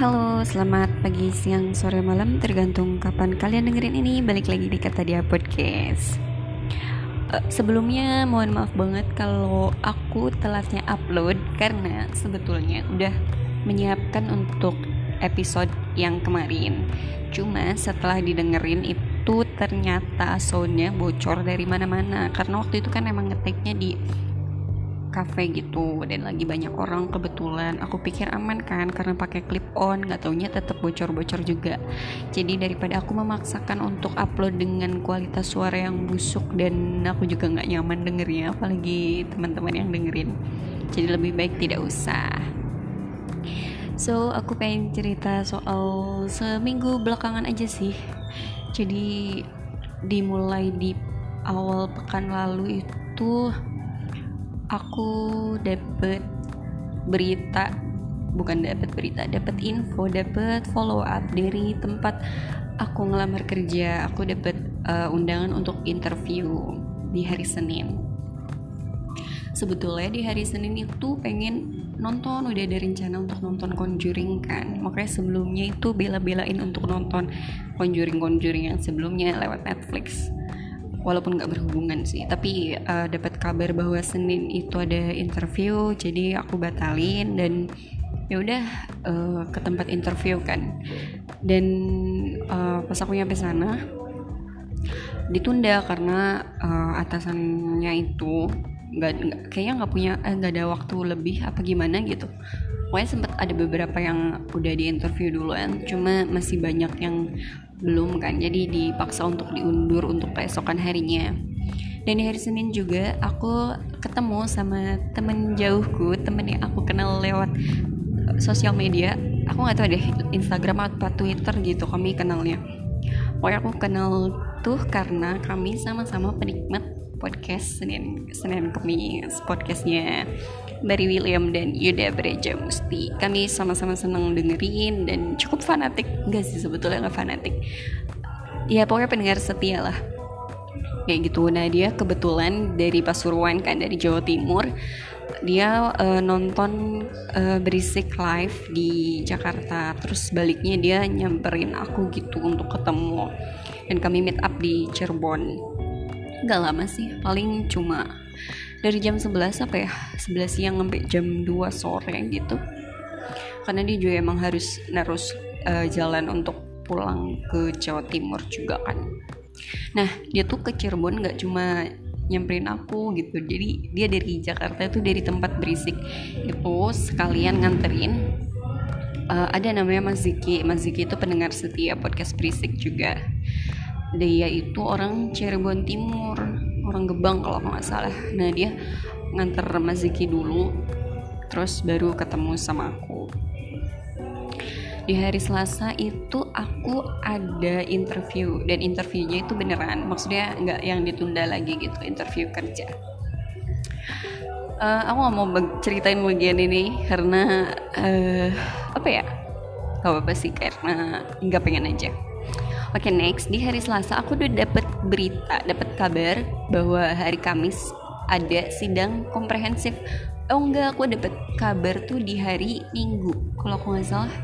Halo, selamat pagi, siang, sore, malam. Tergantung kapan kalian dengerin ini Balik lagi di Kata Dia Podcast. Uh, Sebelumnya mohon maaf banget kalau aku telatnya upload Karena sebetulnya udah menyiapkan untuk episode yang kemarin. Cuma setelah didengerin itu ternyata soundnya bocor dari mana-mana. Karena waktu itu kan emang ngeteknya di cafe gitu dan lagi banyak orang kebetulan. Aku pikir aman kan karena pakai clip on nggak taunya tetap bocor-bocor juga. Jadi daripada aku memaksakan untuk upload dengan kualitas suara yang busuk dan aku juga nggak nyaman dengernya apalagi teman-teman yang dengerin. Jadi lebih baik tidak usah. So aku pengen cerita soal seminggu belakangan aja sih. Jadi dimulai di awal pekan lalu itu aku dapet berita bukan dapet berita dapet info dapet follow up dari tempat aku ngelamar kerja. Aku dapet uh, undangan untuk interview di hari Senin. Sebetulnya di hari Senin itu pengen nonton udah ada rencana untuk nonton Conjuring kan. Makanya sebelumnya itu bela-belain untuk nonton Conjuring Conjuring yang sebelumnya lewat Netflix walaupun nggak berhubungan sih. Tapi uh, dapat kabar bahwa Senin itu ada interview jadi aku batalin dan ya udah uh, ke tempat interview kan. Dan uh, pas aku nyampe sana ditunda karena uh, atasannya itu nggak kayaknya nggak punya nggak eh, ada waktu lebih apa gimana gitu. Pokoknya sempat ada beberapa yang udah di interview duluan cuma masih banyak yang belum kan jadi dipaksa untuk diundur untuk keesokan harinya. Dan di hari Senin juga aku ketemu sama temen jauhku temen yang aku kenal lewat sosial media. Aku nggak tahu deh Instagram atau Twitter gitu kami kenalnya. Pokoknya aku kenal tuh karena kami sama-sama penikmat podcast Senin Senin Kemis podcastnya Barry William dan Yuda Breja Musti. Kami sama-sama seneng dengerin dan cukup fanatik. Enggak sih sebetulnya nggak fanatik. Ya pokoknya pendengar setia lah. Kayak gitu. Nah dia kebetulan dari Pasuruan kan dari Jawa Timur. Dia uh, nonton uh, berisik live di Jakarta. Terus baliknya dia nyamperin aku gitu untuk ketemu. Dan kami meet up di Cirebon gak lama sih paling cuma dari jam 11 apa ya 11 siang sampai jam 2 sore gitu. Karena dia juga emang harus narus uh, jalan untuk pulang ke Jawa Timur juga kan. Nah dia tuh ke Cirebon nggak cuma nyamperin aku gitu. Jadi dia dari Jakarta itu dari tempat berisik. Itu sekalian nganterin uh, ada namanya Mas Ziki. Mas Ziki itu pendengar setia podcast berisik juga dia itu orang Cirebon Timur orang Gebang kalau nggak salah. Nah dia nganter Mas Ziki dulu terus baru ketemu sama aku. Di hari Selasa itu aku ada interview dan interviewnya itu beneran. Maksudnya nggak yang ditunda lagi gitu interview kerja. Uh, aku nggak mau ceritain bagian ini karena uh, apa ya? Gak apa-apa sih karena nggak pengen aja Oke okay, next di hari Selasa aku udah dapet berita, dapet kabar bahwa hari Kamis ada sidang komprehensif. Oh enggak, aku dapet kabar tuh di hari Minggu. Kalau aku nggak salah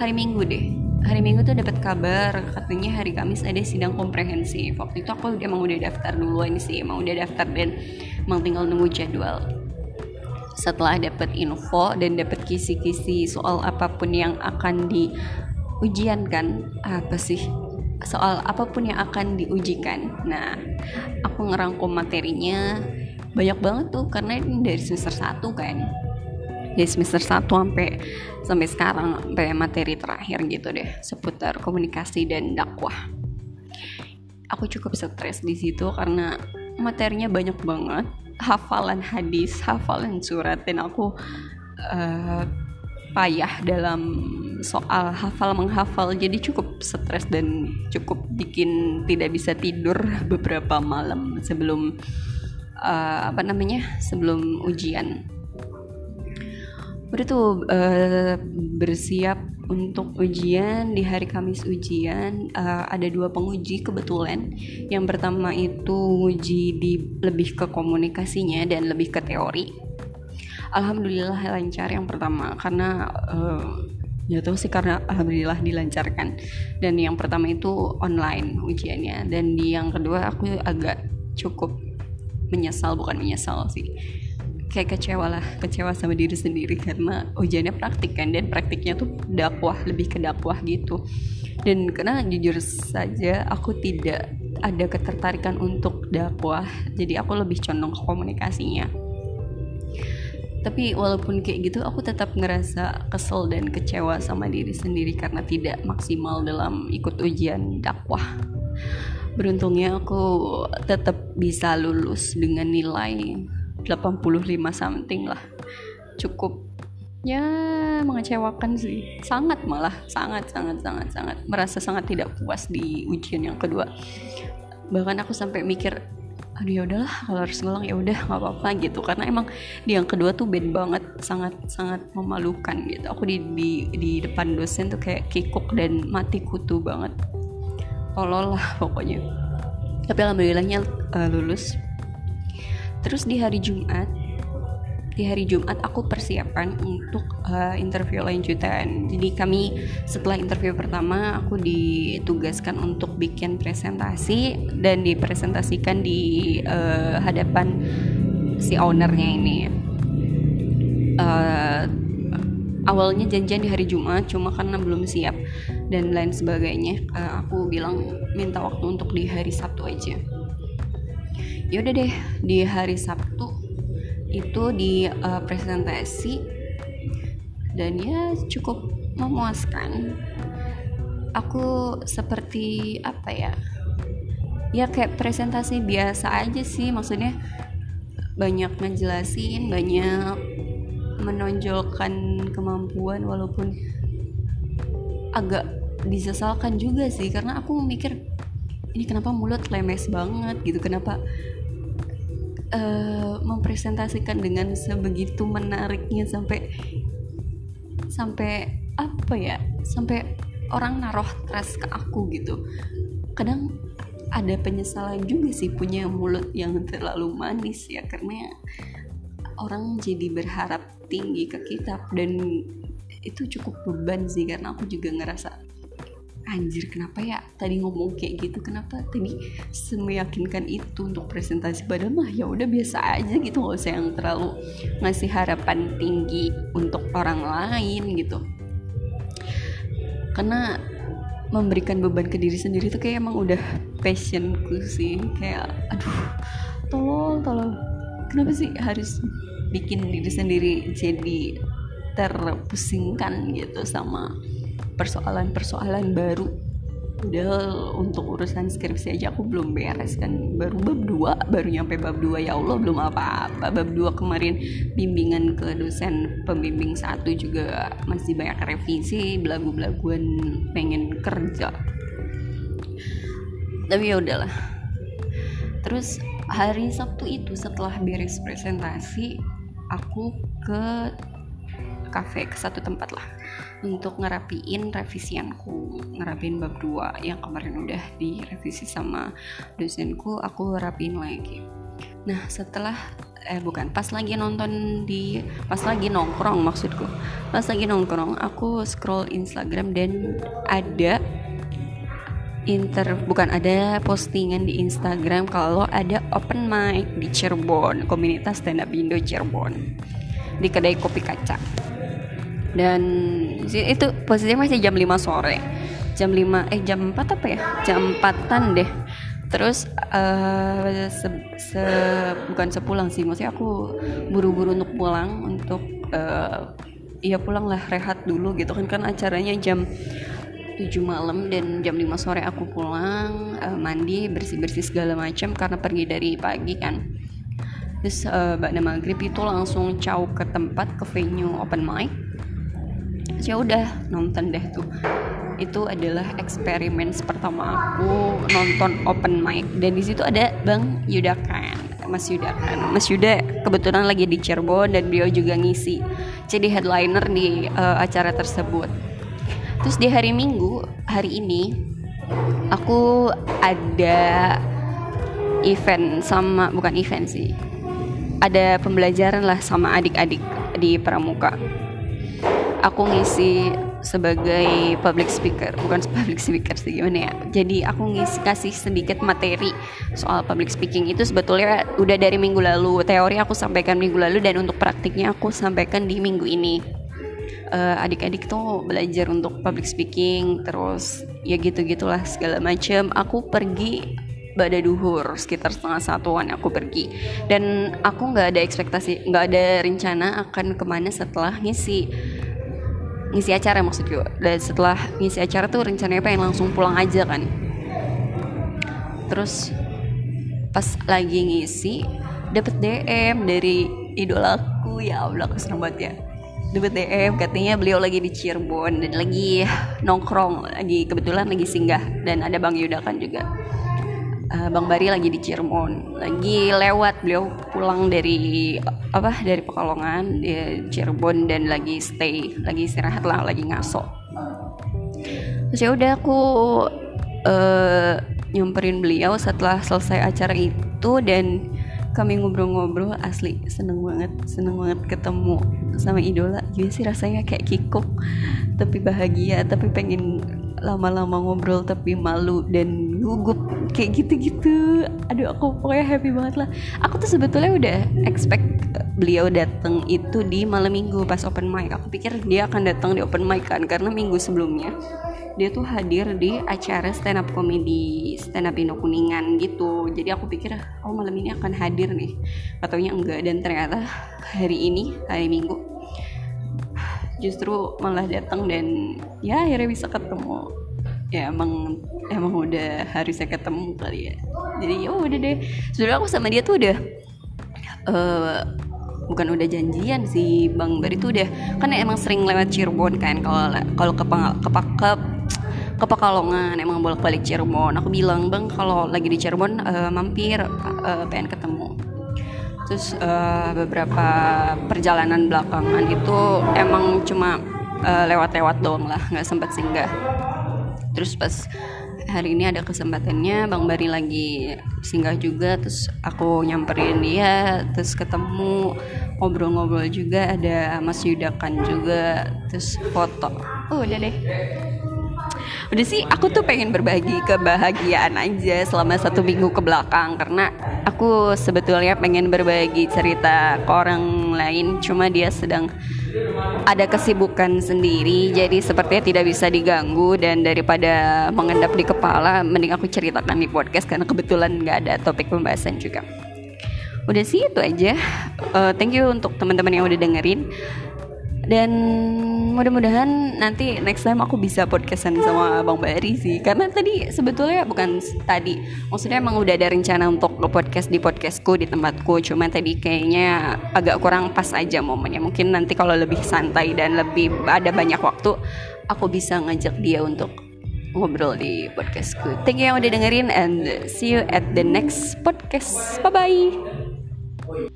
hari Minggu deh. Hari Minggu tuh dapat kabar katanya hari Kamis ada sidang komprehensif. Waktu itu aku emang udah daftar duluan sih, emang udah daftar dan emang tinggal nunggu jadwal setelah dapat info dan dapat kisi-kisi soal apa pun yang akan di ujian kan? Apa sih? Soal apa pun yang akan diujikan. Nah aku ngerangkum materinya. Banyak banget tuh karena ini dari semester 1 kan. Dari semester 1 sampai sampai sekarang sampai materi terakhir gitu deh seputar komunikasi dan dakwah. Aku cukup stres di situ karena materinya banyak banget. Hafalan hadis hafalan surat dan aku uh, payah dalam soal hafal menghafal jadi cukup stres dan cukup bikin tidak bisa tidur beberapa malam sebelum uh, apa namanya sebelum ujian. Udah tuh uh, bersiap untuk ujian di hari Kamis ujian uh, ada dua penguji kebetulan. Yang pertama itu uji di lebih ke komunikasinya dan lebih ke teori. Alhamdulillah lancar yang pertama karena uh, ya tahu sih karena alhamdulillah dilancarkan. Dan yang pertama itu online ujiannya. Dan di yang kedua aku agak cukup menyesal bukan menyesal sih. Kayak kecewa lah kecewa sama diri sendiri karena ujiannya praktik kan. Dan praktiknya tuh dakwah lebih ke dakwah gitu. Dan karena jujur saja aku tidak ada ketertarikan untuk dakwah. Jadi aku lebih condong ke komunikasinya tapi walaupun kayak gitu aku tetap ngerasa kesel dan kecewa sama diri sendiri karena tidak maksimal dalam ikut ujian dakwah. Beruntungnya aku tetap bisa lulus dengan nilai 85 something lah. Cukup ya mengecewakan sih. Sangat malah sangat sangat sangat sangat. Merasa sangat tidak puas di ujian yang kedua. Bahkan aku sampai mikir aduh ya udahlah kalau harus ngulang ya udah nggak apa-apa gitu. Karena emang di yang kedua tuh bad banget sangat sangat memalukan gitu. Aku di di di depan dosen tuh kayak kikuk dan mati kutu banget. Tolol lah pokoknya. Tapi alhamdulillahnya uh, lulus. Terus di hari Jumat di hari Jumat aku persiapan untuk uh, interview lanjutan. Jadi kami setelah interview pertama aku ditugaskan untuk bikin presentasi dan dipresentasikan di uh, hadapan si ownernya ini. Uh, awalnya janjian di hari Jumat cuma karena belum siap dan lain sebagainya aku bilang minta waktu untuk di hari Sabtu aja yaudah deh di hari Sabtu itu di uh, presentasi. Dan ya cukup memuaskan. Aku seperti apa ya? Ya kayak presentasi biasa aja sih. Maksudnya banyak ngejelasin banyak menonjolkan kemampuan walaupun agak disesalkan juga sih. Karena aku mikir ini kenapa mulut lemes banget gitu? Kenapa uh, mempresentasikan dengan sebegitu menariknya sampai sampai apa ya sampai orang naruh trust ke aku gitu. Kadang ada penyesalan juga sih punya mulut yang terlalu manis ya karena orang jadi berharap tinggi ke kita dan itu cukup beban sih karena aku juga ngerasa anjir kenapa ya tadi ngomong kayak gitu? Kenapa tadi semeyakinkan itu untuk presentasi? Pada mah ya udah biasa aja gitu nggak usah yang terlalu ngasih harapan tinggi untuk orang lain gitu. Karena memberikan beban ke diri sendiri tuh kayak emang udah passionku sih. Kayak aduh tolong tolong kenapa sih harus bikin diri sendiri jadi terpusingkan gitu sama persoalan-persoalan baru. Udah untuk urusan skripsi aja aku belum beres kan. Baru bab 2 baru nyampe bab 2 ya Allah belum apa-apa. Bab 2 kemarin bimbingan ke dosen pembimbing satu juga masih banyak revisi belagu-belaguan pengen kerja. Tapi ya udahlah. Terus hari Sabtu itu setelah beres presentasi aku ke kafe ke satu tempat lah untuk ngerapiin revisianku ngerapiin bab 2 yang kemarin udah direvisi sama dosenku aku rapiin lagi. Nah setelah eh bukan pas lagi nonton di pas lagi nongkrong maksudku pas lagi nongkrong aku scroll Instagram dan ada inter bukan ada postingan di Instagram kalau ada open mic di Cirebon komunitas stand up Indo Cirebon di kedai kopi kaca dan itu posisinya masih jam 5 sore. Jam 5 eh jam 4 apa ya? Jam 4an deh. Terus uh, se, se bukan sepulang sih maksudnya aku buru-buru untuk pulang untuk uh, ya pulang lah rehat dulu gitu kan. Kan acaranya jam 7 malam dan jam 5 sore aku pulang uh, mandi bersih-bersih segala macam karena pergi dari pagi kan. Terus uh, Mbak Maghrib itu langsung caw ke tempat ke venue open mic ya udah nonton deh tuh. Itu adalah eksperimen pertama aku nonton open mic. Dan di situ ada Bang Yudakan Mas Yudakan Mas Yuda kebetulan lagi di Cirebon dan beliau juga ngisi jadi headliner di uh, acara tersebut. Terus di hari Minggu hari ini aku ada event sama bukan event sih ada pembelajaran lah sama adik-adik di Pramuka aku ngisi sebagai public speaker. Bukan public speaker sih gimana ya? Jadi aku ngisi kasih sedikit materi soal public speaking itu sebetulnya udah dari minggu lalu. Teori aku sampaikan minggu lalu dan untuk praktiknya aku sampaikan di minggu ini. Uh, adik-adik tuh belajar untuk public speaking terus ya gitu gitulah segala macam aku pergi pada duhur sekitar setengah satuan aku pergi. Dan aku nggak ada ekspektasi nggak ada rencana akan ke mana setelah ngisi ngisi acara maksudku dan setelah ngisi acara tuh rencananya pengen langsung pulang aja kan. Terus pas lagi ngisi dapet DM dari idolaku ya Allah aku seneng banget ya. Dapet DM katanya beliau lagi di Cirebon. Dan lagi nongkrong lagi kebetulan lagi singgah. Dan ada Bang Yuda kan juga uh, Bang Bari lagi di Cirebon. Lagi lewat beliau pulang dari apa dari Pekalongan di Cirebon dan lagi stay lagi istirahat lah lagi ngaso. Terus ya udah aku uh, nyamperin beliau setelah selesai acara itu dan kami ngobrol-ngobrol asli seneng banget seneng banget ketemu sama idola. Juga sih rasanya kayak kikuk tapi bahagia tapi pengen lama-lama ngobrol tapi malu dan gugup kayak gitu-gitu. Aduh aku pokoknya happy banget lah. Aku tuh sebetulnya udah expect beliau datang itu di malam minggu pas open mic. Aku pikir dia akan datang di open mic kan karena minggu sebelumnya dia tuh hadir di acara stand up comedy stand up Indo Kuningan gitu. Jadi aku pikir oh malam ini akan hadir nih. Katanya enggak dan ternyata hari ini hari minggu justru malah datang dan ya akhirnya bisa ketemu ya emang emang udah harusnya ketemu kali ya. Jadi ya udah deh. Sebenarnya aku sama dia tuh udah uh, bukan udah janjian sih bang. Bari tuh udah kan emang sering lewat Cirebon kan kalau kalau ke ke, ke Pekalongan emang bolak balik Cirebon. Aku bilang bang kalau lagi di Cirebon uh, mampir uh, pengen ketemu. Terus uh, beberapa perjalanan belakangan itu emang cuma uh, lewat-lewat doang lah. Nggak sempat singgah terus pas hari ini ada kesempatannya Bang Bari lagi singgah juga terus aku nyamperin dia terus ketemu ngobrol-ngobrol juga ada Mas Yudakan juga terus foto. Oh udah deh udah sih aku tuh pengen berbagi kebahagiaan aja selama satu minggu ke belakang karena aku sebetulnya pengen berbagi cerita ke orang lain cuma dia sedang ada kesibukan sendiri jadi sepertinya tidak bisa diganggu dan daripada mengendap di kepala mending aku ceritakan di podcast karena kebetulan nggak ada topik pembahasan juga. Udah sih itu aja. Uh, thank you untuk teman-teman yang udah dengerin. Dan mudah-mudahan nanti next time aku bisa podcastan sama Bang Bari sih. Karena tadi sebetulnya bukan tadi. Maksudnya emang udah ada rencana untuk podcast di podcastku di tempatku. Cuma tadi kayaknya agak kurang pas aja momennya. Mungkin nanti kalau lebih santai dan lebih ada banyak waktu aku bisa ngajak dia untuk ngobrol di podcastku. Thank you yang udah dengerin and see you at the next podcast. Bye bye